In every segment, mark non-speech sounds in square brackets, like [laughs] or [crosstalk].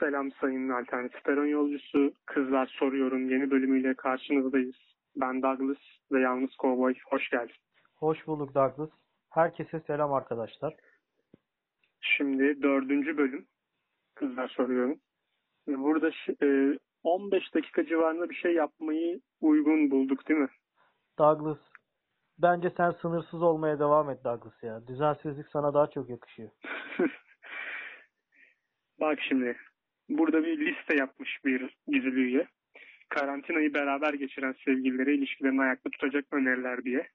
Selam sayın alternatif peron yolcusu. Kızlar soruyorum yeni bölümüyle karşınızdayız. Ben Douglas ve Yalnız Kovboy. Hoş geldin. Hoş bulduk Douglas. Herkese selam arkadaşlar. Şimdi dördüncü bölüm. Kızlar soruyorum. Ve Burada şi- e, 15 dakika civarında bir şey yapmayı uygun bulduk değil mi? Douglas, bence sen sınırsız olmaya devam et Douglas ya. Düzensizlik sana daha çok yakışıyor. [laughs] Bak şimdi. Burada bir liste yapmış bir gizli üye. Karantinayı beraber geçiren sevgililere ilişkilerini ayakta tutacak öneriler diye.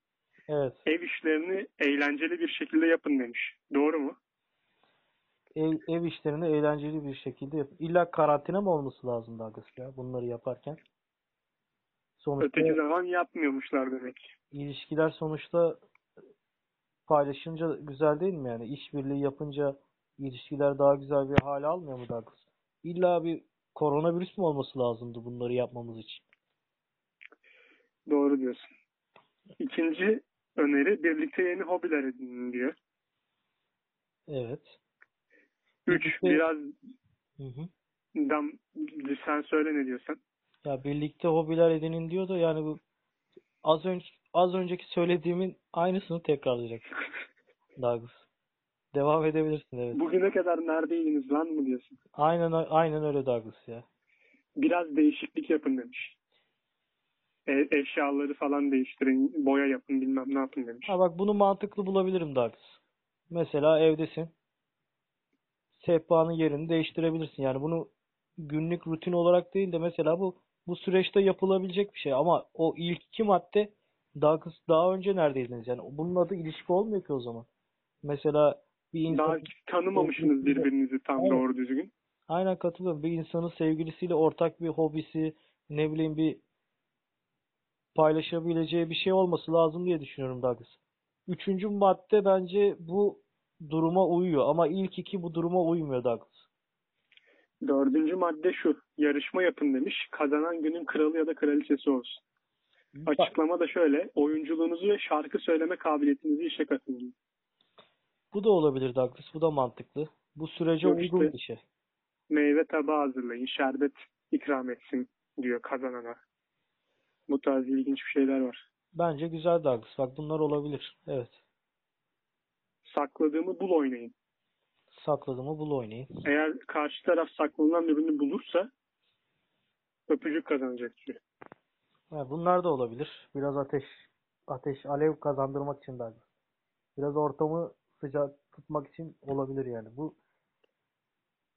Evet. Ev işlerini eğlenceli bir şekilde yapın demiş. Doğru mu? Ev, ev işlerini eğlenceli bir şekilde yap. İlla karantina mı olması lazım Douglas ya bunları yaparken? Sonuçta Öteki zaman yapmıyormuşlar demek. ilişkiler sonuçta paylaşınca güzel değil mi yani? İşbirliği yapınca ilişkiler daha güzel bir hale almıyor mu Douglas? İlla bir koronavirüs mü olması lazımdı bunları yapmamız için? Doğru diyorsun. İkinci öneri birlikte yeni hobiler edinin diyor. Evet. Üç Birlikte- biraz Hı hı. dam, sen söyle ne diyorsan. Ya birlikte hobiler edinin diyor da yani bu az önce az önceki söylediğimin aynısını tekrarlayacak [laughs] Douglas. Devam edebilirsin evet. Bugüne kadar neredeydiniz lan mı diyorsun. Aynen aynen öyle Douglas ya. Biraz değişiklik yapın demiş. E, eşyaları falan değiştirin, boya yapın bilmem ne yapın demiş. Ha bak bunu mantıklı bulabilirim Douglas. Mesela evdesin. Sehpanın yerini değiştirebilirsin. Yani bunu günlük rutin olarak değil de mesela bu bu süreçte yapılabilecek bir şey ama o ilk iki madde Douglas daha önce neredeydiniz? Yani bunun adı ilişki olmuyor ki o zaman. Mesela bir insan Daha tanımamışsınız birbirinizi tam Evet. doğru düzgün. Aynen katılıyorum. Bir insanın sevgilisiyle ortak bir hobisi, ne bileyim bir paylaşabileceği bir şey olması lazım diye düşünüyorum Douglas. Üçüncü madde bence bu duruma uyuyor ama ilk iki bu duruma uymuyor Douglas. Dördüncü madde şu. Yarışma yapın demiş. Kazanan günün kralı ya da kraliçesi olsun. Açıklama da şöyle. Oyunculuğunuzu ve şarkı söyleme kabiliyetinizi işe katın. Bu da olabilir Douglas. Bu da mantıklı. Bu sürece Yok uygun işte. bir şey. Meyve tabağı hazırlayın. Şerbet ikram etsin diyor kazanana. Bu tarz ilginç bir şeyler var. Bence güzel Douglas. Bak bunlar olabilir. Evet. Sakladığımı bul oynayın. Sakladığımı bul oynayın. Eğer karşı taraf saklanılan birini bulursa öpücük kazanacak diyor. Ha, bunlar da olabilir. Biraz ateş, ateş, alev kazandırmak için de. Biraz ortamı sıcak tutmak için olabilir yani. Bu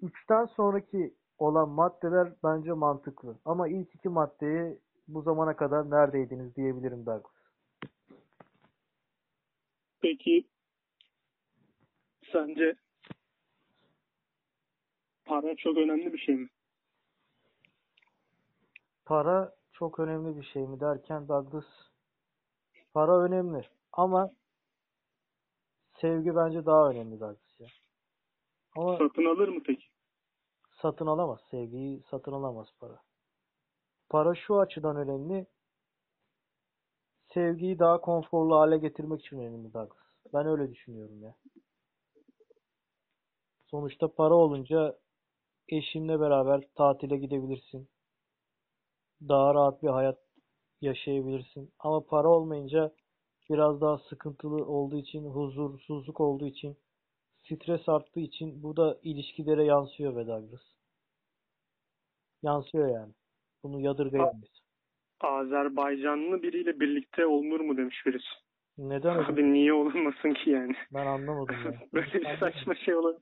üçten sonraki olan maddeler bence mantıklı. Ama ilk iki maddeyi bu zamana kadar neredeydiniz diyebilirim Douglas. Peki sence para çok önemli bir şey mi? Para çok önemli bir şey mi derken Douglas para önemli ama sevgi bence daha önemli Douglas ya. Ama Satın alır mı peki? satın alamaz. Sevgiyi satın alamaz para. Para şu açıdan önemli. Sevgiyi daha konforlu hale getirmek için önemli Douglas. Ben öyle düşünüyorum ya. Sonuçta para olunca eşinle beraber tatile gidebilirsin. Daha rahat bir hayat yaşayabilirsin. Ama para olmayınca biraz daha sıkıntılı olduğu için, huzursuzluk olduğu için, stres arttığı için bu da ilişkilere yansıyor be Douglas. Yansıyor yani. Bunu yadırgayamayız. Azerbaycanlı biriyle birlikte olunur mu demiş birisi. Neden öyle? Abi niye olunmasın ki yani? Ben anlamadım ya. [laughs] Böyle bir saçma şey olur.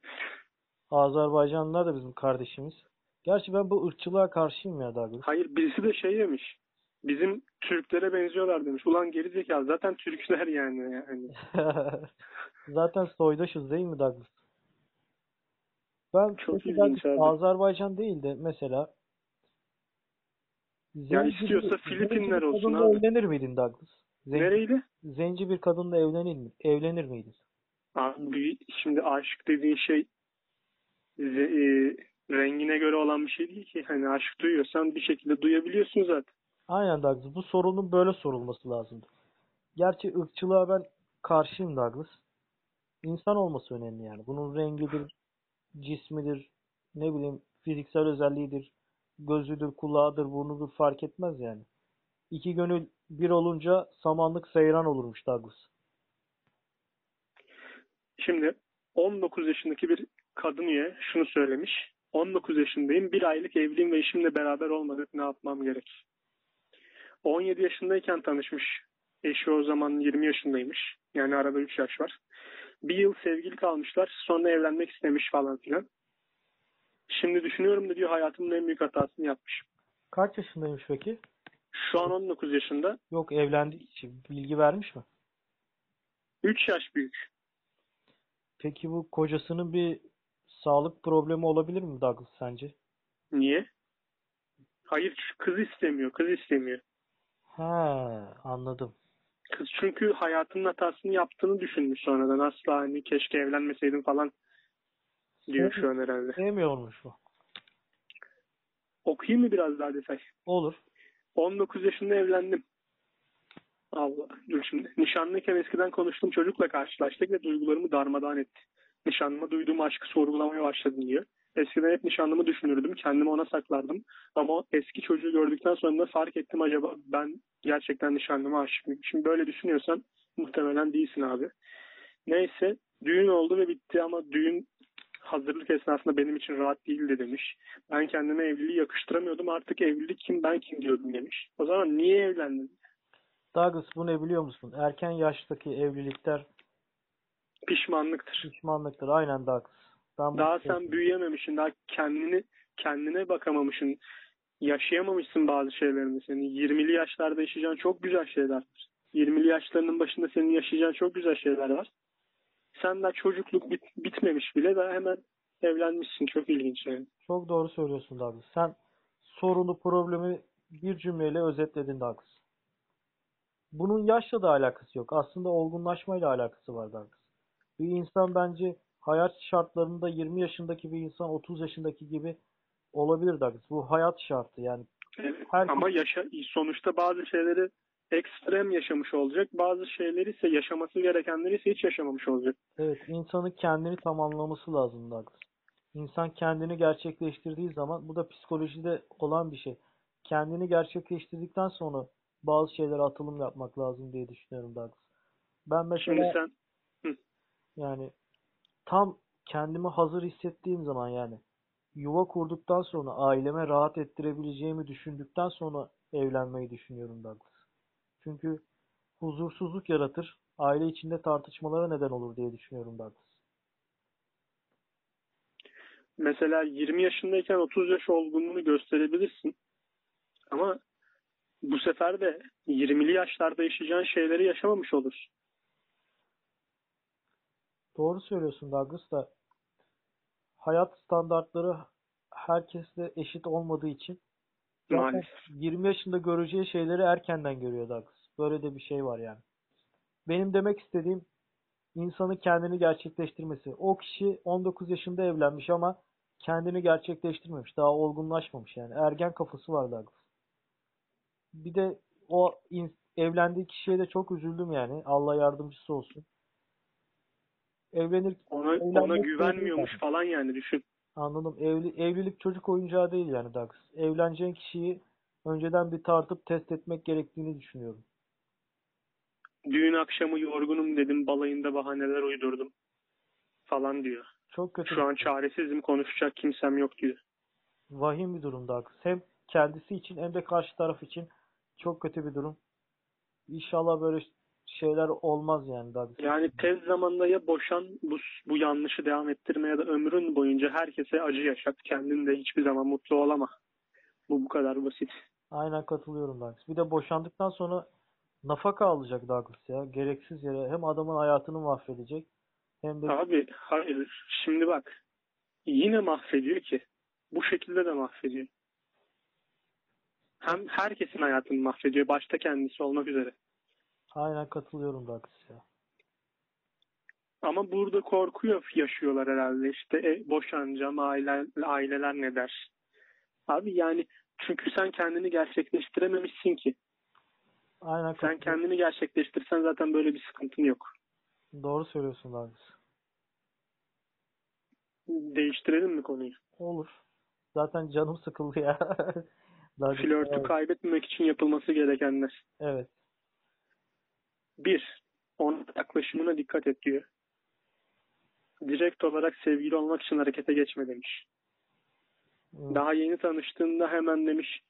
Azerbaycanlılar da bizim kardeşimiz. Gerçi ben bu ırkçılığa karşıyım ya Douglas. Hayır birisi de şey demiş. Bizim Türklere benziyorlar demiş. Ulan gerizekalı zaten Türkler yani. yani. [laughs] Zaten soydaşız değil mi Douglas? Ben Çok ilginç abi. Azerbaycan değil de mesela Ya zenci istiyorsa bir- Filipinler bir olsun abi. evlenir miydin Douglas? Zenci, Nereyle? zenci bir kadınla evlenir mi? Evlenir miydin? Abi şimdi aşk dediğin şey e, rengine göre olan bir şey değil ki. Hani aşk duyuyorsan bir şekilde duyabiliyorsun zaten. Aynen Douglas. Bu sorunun böyle sorulması lazımdı. Gerçi ırkçılığa ben karşıyım Douglas. İnsan olması önemli yani. Bunun rengidir, cismidir, ne bileyim fiziksel özelliğidir, gözüdür, kulağıdır, burnudur fark etmez yani. İki gönül bir olunca samanlık seyran olurmuş Douglas. Şimdi 19 yaşındaki bir kadın üye şunu söylemiş. 19 yaşındayım. Bir aylık evliyim ve eşimle beraber olmadık. Ne yapmam gerek? 17 yaşındayken tanışmış. Eşi o zaman 20 yaşındaymış. Yani arada 3 yaş var. Bir yıl sevgili kalmışlar. Sonra evlenmek istemiş falan filan. Şimdi düşünüyorum da diyor hayatımın en büyük hatasını yapmış. Kaç yaşındaymış peki? Şu an 19 yaşında. Yok evlendiği için bilgi vermiş mi? 3 yaş büyük. Peki bu kocasının bir sağlık problemi olabilir mi Douglas sence? Niye? Hayır kız istemiyor. Kız istemiyor. Ha, anladım. Kız çünkü hayatının hatasını yaptığını düşünmüş sonradan. Asla hani keşke evlenmeseydim falan diyor şu an herhalde. Sevmiyormuş bu. Okuyayım mı biraz daha detay? Olur. 19 yaşında evlendim. Allah dur şimdi. Nişanlıyken eskiden konuştuğum çocukla karşılaştık ve duygularımı darmadağın etti. Nişanlıma duyduğum aşkı sorgulamaya başladım diyor. Eskiden hep nişanlımı düşünürdüm. Kendimi ona saklardım. Ama eski çocuğu gördükten sonra da fark ettim acaba ben gerçekten nişanlıma aşık mıyım? Şimdi böyle düşünüyorsan muhtemelen değilsin abi. Neyse düğün oldu ve bitti ama düğün hazırlık esnasında benim için rahat değildi demiş. Ben kendime evliliği yakıştıramıyordum. Artık evlilik kim ben kim diyordum demiş. O zaman niye evlendin? Douglas bu ne biliyor musun? Erken yaştaki evlilikler Pişmanlıktır. pişmanlıktır. Aynen Douglas. Bunu Daha söyleyeyim. sen büyüyememişsin. Daha kendini kendine bakamamışsın. Yaşayamamışsın bazı şeylerini. Senin 20'li yaşlarda yaşayacağın çok güzel şeyler var. 20'li yaşlarının başında senin yaşayacağın çok güzel şeyler var. Sen daha çocukluk bit- bitmemiş bile daha hemen evlenmişsin. Çok ilginç yani. Çok doğru söylüyorsun Douglas. Sen sorunu, problemi bir cümleyle özetledin Douglas. Bunun yaşla da alakası yok. Aslında olgunlaşmayla alakası var Douglas. Bir insan bence hayat şartlarında 20 yaşındaki bir insan 30 yaşındaki gibi olabilir Douglas. Bu hayat şartı yani. Evet. Herkes- Ama yaşa sonuçta bazı şeyleri ekstrem yaşamış olacak. Bazı şeyleri ise yaşaması gerekenleri ise hiç yaşamamış olacak. Evet, insanın kendini tamamlaması lazım Douglas. İnsan kendini gerçekleştirdiği zaman, bu da psikolojide olan bir şey. Kendini gerçekleştirdikten sonra bazı şeylere atılım yapmak lazım diye düşünüyorum Douglas. Ben Şimdi mesela sen yani tam kendimi hazır hissettiğim zaman yani yuva kurduktan sonra aileme rahat ettirebileceğimi düşündükten sonra evlenmeyi düşünüyorum Douglas. Çünkü huzursuzluk yaratır, aile içinde tartışmalara neden olur diye düşünüyorum Douglas. mesela 20 yaşındayken 30 yaş olgunluğunu gösterebilirsin. Ama bu sefer de 20'li yaşlarda yaşayacağın şeyleri yaşamamış olursun. Doğru söylüyorsun Douglas da hayat standartları herkesle eşit olmadığı için Maalesef. 20 yaşında göreceği şeyleri erkenden görüyor Douglas. Böyle de bir şey var yani. Benim demek istediğim insanın kendini gerçekleştirmesi. O kişi 19 yaşında evlenmiş ama kendini gerçekleştirmemiş. Daha olgunlaşmamış yani. Ergen kafası var Douglas. Bir de o evlendiği kişiye de çok üzüldüm yani. Allah yardımcısı olsun. Evlenir Ona, ona güvenmiyormuş değil falan yani düşün. Anladım. Evli, evlilik çocuk oyuncağı değil yani Dax. Evleneceğin kişiyi önceden bir tartıp test etmek gerektiğini düşünüyorum. Düğün akşamı yorgunum dedim balayında bahaneler uydurdum falan diyor. Çok kötü. Şu an çaresizim konuşacak kimsem yok diyor. Vahim bir durum Dax. Hem kendisi için hem de karşı taraf için çok kötü bir durum. İnşallah böyle şeyler olmaz yani Dax. Yani tez zamanda ya boşan bu, bu yanlışı devam ettirme ya da ömrün boyunca herkese acı yaşat. Kendin de hiçbir zaman mutlu olama. Bu bu kadar basit. Aynen katılıyorum Dax. Bir de boşandıktan sonra nafaka alacak Douglas ya. Gereksiz yere hem adamın hayatını mahvedecek hem de Abi hayır. Şimdi bak. Yine mahvediyor ki. Bu şekilde de mahvediyor. Hem herkesin hayatını mahvediyor. Başta kendisi olmak üzere. Aynen katılıyorum Douglas ya. Ama burada korku yaşıyorlar herhalde. İşte e, boşanacağım, aile, aileler ne der? Abi yani çünkü sen kendini gerçekleştirememişsin ki. Aynen Sen kendini gerçekleştirsen zaten böyle bir sıkıntın yok. Doğru söylüyorsun Douglas. Değiştirelim mi konuyu? Olur. Zaten canım sıkıldı ya. [laughs] Flörtü evet. kaybetmemek için yapılması gerekenler. Evet. Bir, onun yaklaşımına dikkat et diyor. Direkt olarak sevgili olmak için harekete geçme demiş. Daha yeni tanıştığında hemen demiş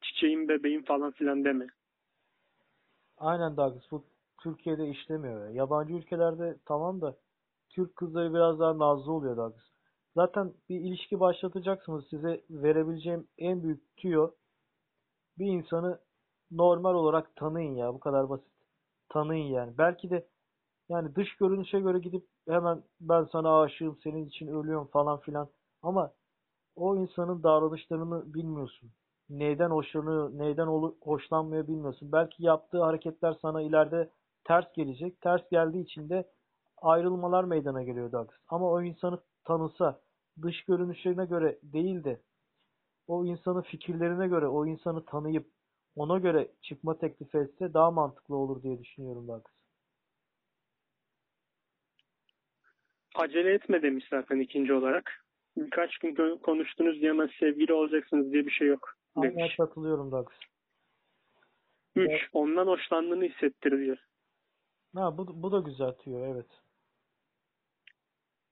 çiçeğim bebeğim falan filan deme. Aynen Douglas. Bu Türkiye'de işlemiyor. ya. Yabancı ülkelerde tamam da Türk kızları biraz daha nazlı oluyor Douglas. Zaten bir ilişki başlatacaksınız. Size verebileceğim en büyük tüyo bir insanı normal olarak tanıyın ya. Bu kadar basit. Tanıyın yani. Belki de yani dış görünüşe göre gidip hemen ben sana aşığım, senin için ölüyorum falan filan. Ama o insanın davranışlarını bilmiyorsun. Neyden hoşlanıyor, neyden hoşlanmıyor bilmiyorsun. Belki yaptığı hareketler sana ileride ters gelecek. Ters geldiği için de ayrılmalar meydana geliyor Douglas. Ama o insanı tanısa, dış görünüşlerine göre değil de o insanın fikirlerine göre, o insanı tanıyıp ona göre çıkma teklif etse daha mantıklı olur diye düşünüyorum Douglas. Acele etme demiş zaten ikinci olarak. Birkaç gün konuştunuz diye hemen sevgili olacaksınız diye bir şey yok Aynen demiş. katılıyorum Douglas. Üç, Evet. ondan hoşlandığını hissettir diyor. Ha, bu, bu da güzel tüyo evet.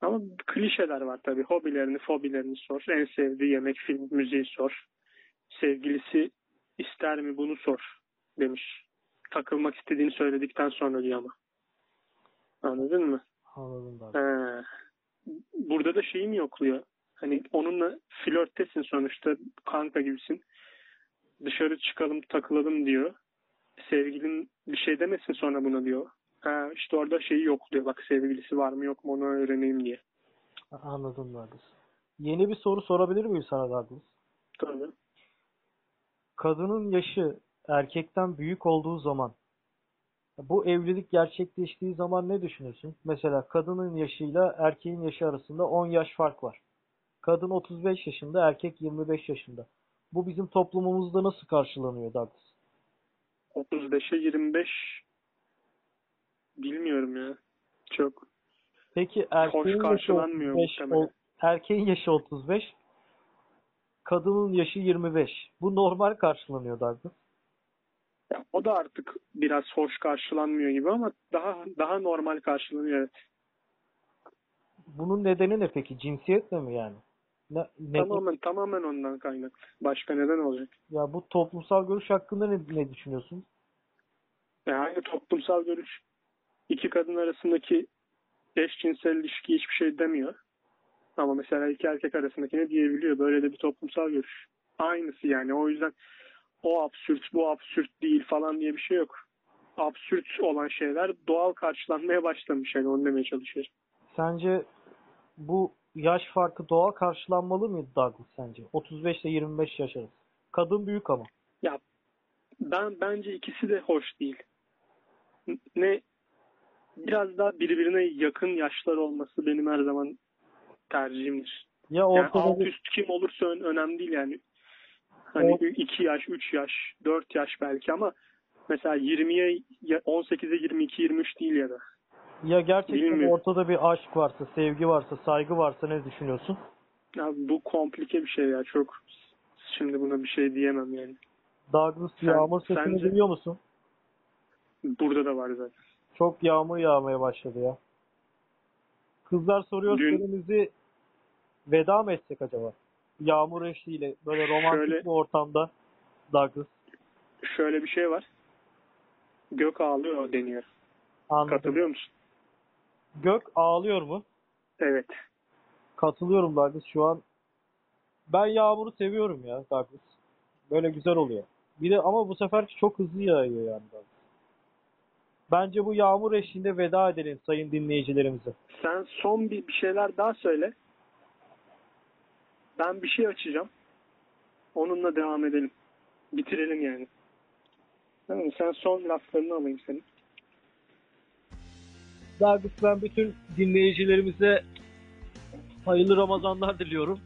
Ama klişeler var tabii. Hobilerini, fobilerini sor. En sevdiği yemek, film, müziği sor. Sevgilisi ister mi bunu sor demiş. Takılmak istediğini söyledikten sonra diyor ama. Anladın mı? Anladım Douglas. Ee, burada da şeyi mi yokluyor? Hani onunla flörttesin sonuçta kanka gibisin. Dışarı çıkalım takılalım diyor. Sevgilin bir şey demesin sonra buna diyor. Ha, işte orada şeyi yokluyor. Bak sevgilisi var mı yok mu onu öğreneyim diye. Anladım Douglas. Yeni bir soru sorabilir miyim sana Douglas? Tabii. Kadının yaşı erkekten büyük olduğu zaman bu evlilik gerçekleştiği zaman ne düşünürsün? Mesela kadının yaşıyla erkeğin yaşı arasında 10 yaş fark var. Kadın 35 yaşında, erkek 25 yaşında. Bu bizim toplumumuzda nasıl karşılanıyor Douglas? 35'e 25 bilmiyorum ya. Çok Peki erkeğin yaşı karşılanmıyor 35, muhtemelen. ol- erkeğin yaşı 35, kadının yaşı 25. Bu normal karşılanıyor Douglas. ya, o da artık biraz hoş karşılanmıyor gibi ama daha daha normal karşılanıyor evet. Bunun nedeni ne peki? Cinsiyetle mi yani? Ne, ne- Tamamen tamamen ondan kaynaklı. Başka neden olacak? Ya bu toplumsal görüş hakkında ne, ne düşünüyorsun? Yani toplumsal görüş iki kadın arasındaki eşcinsel ilişki hiçbir şey demiyor. Ama mesela iki erkek arasındaki ne diyebiliyor? Böyle de bir toplumsal görüş. Aynısı yani. O yüzden o absürt, bu absürt değil falan diye bir şey yok. Absürt olan şeyler doğal karşılanmaya başlamış. Yani onu demeye çalışıyorum. Sence bu yaş farkı doğal karşılanmalı mıydı Douglas sence? 35 ile 25 yaş arası. Kadın büyük ama. Ya ben bence ikisi de hoş değil. Ne biraz daha birbirine yakın yaşlar olması benim her zaman tercihimdir. Ya Yani ortada alt bir, üst kim olursa ön- önemli değil yani. Hani O- 2 yaş, 3 yaş, 4 yaş belki ama mesela 20'ye, ya- 18'e 22, 23 değil ya da. ya gerçekten Bilmiyorum. ortada bir aşk varsa, sevgi varsa, saygı varsa ne düşünüyorsun? Ya bu komplike bir şey ya çok. Şimdi buna bir şey diyemem yani. Douglas Sen- yağmur sesini sence- duyuyor musun? Burada da var zaten. Çok yağmur yağmaya başladı ya. Kızlar soruyor Dün- serimizi veda mı etsek acaba? Yağmur eşliğiyle böyle romantik Şöyle- bir ortamda Douglas. Şöyle bir şey var. Gök ağlıyor deniyor. Anladım. Katılıyor musun? Gök ağlıyor mu? Evet. Katılıyorum Douglas şu an. Ben yağmuru seviyorum ya Douglas. Böyle güzel oluyor. Bir de ama bu sefer çok hızlı yağıyor yani Douglas. Bence bu yağmur eşliğinde veda edelim sayın dinleyicilerimize. Sen son bir, bir şeyler daha söyle. Ben bir şey açacağım. Onunla devam edelim. Bitirelim yani. Tamam mı? Sen son laflarını alayım senin. Douglas ben bütün dinleyicilerimize hayırlı Ramazanlar diliyorum.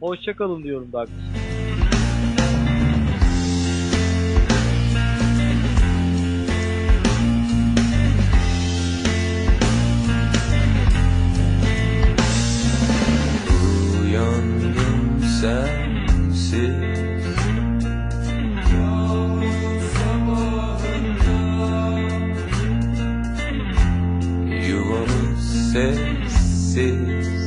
Hoşçakalın diyorum Douglas. successes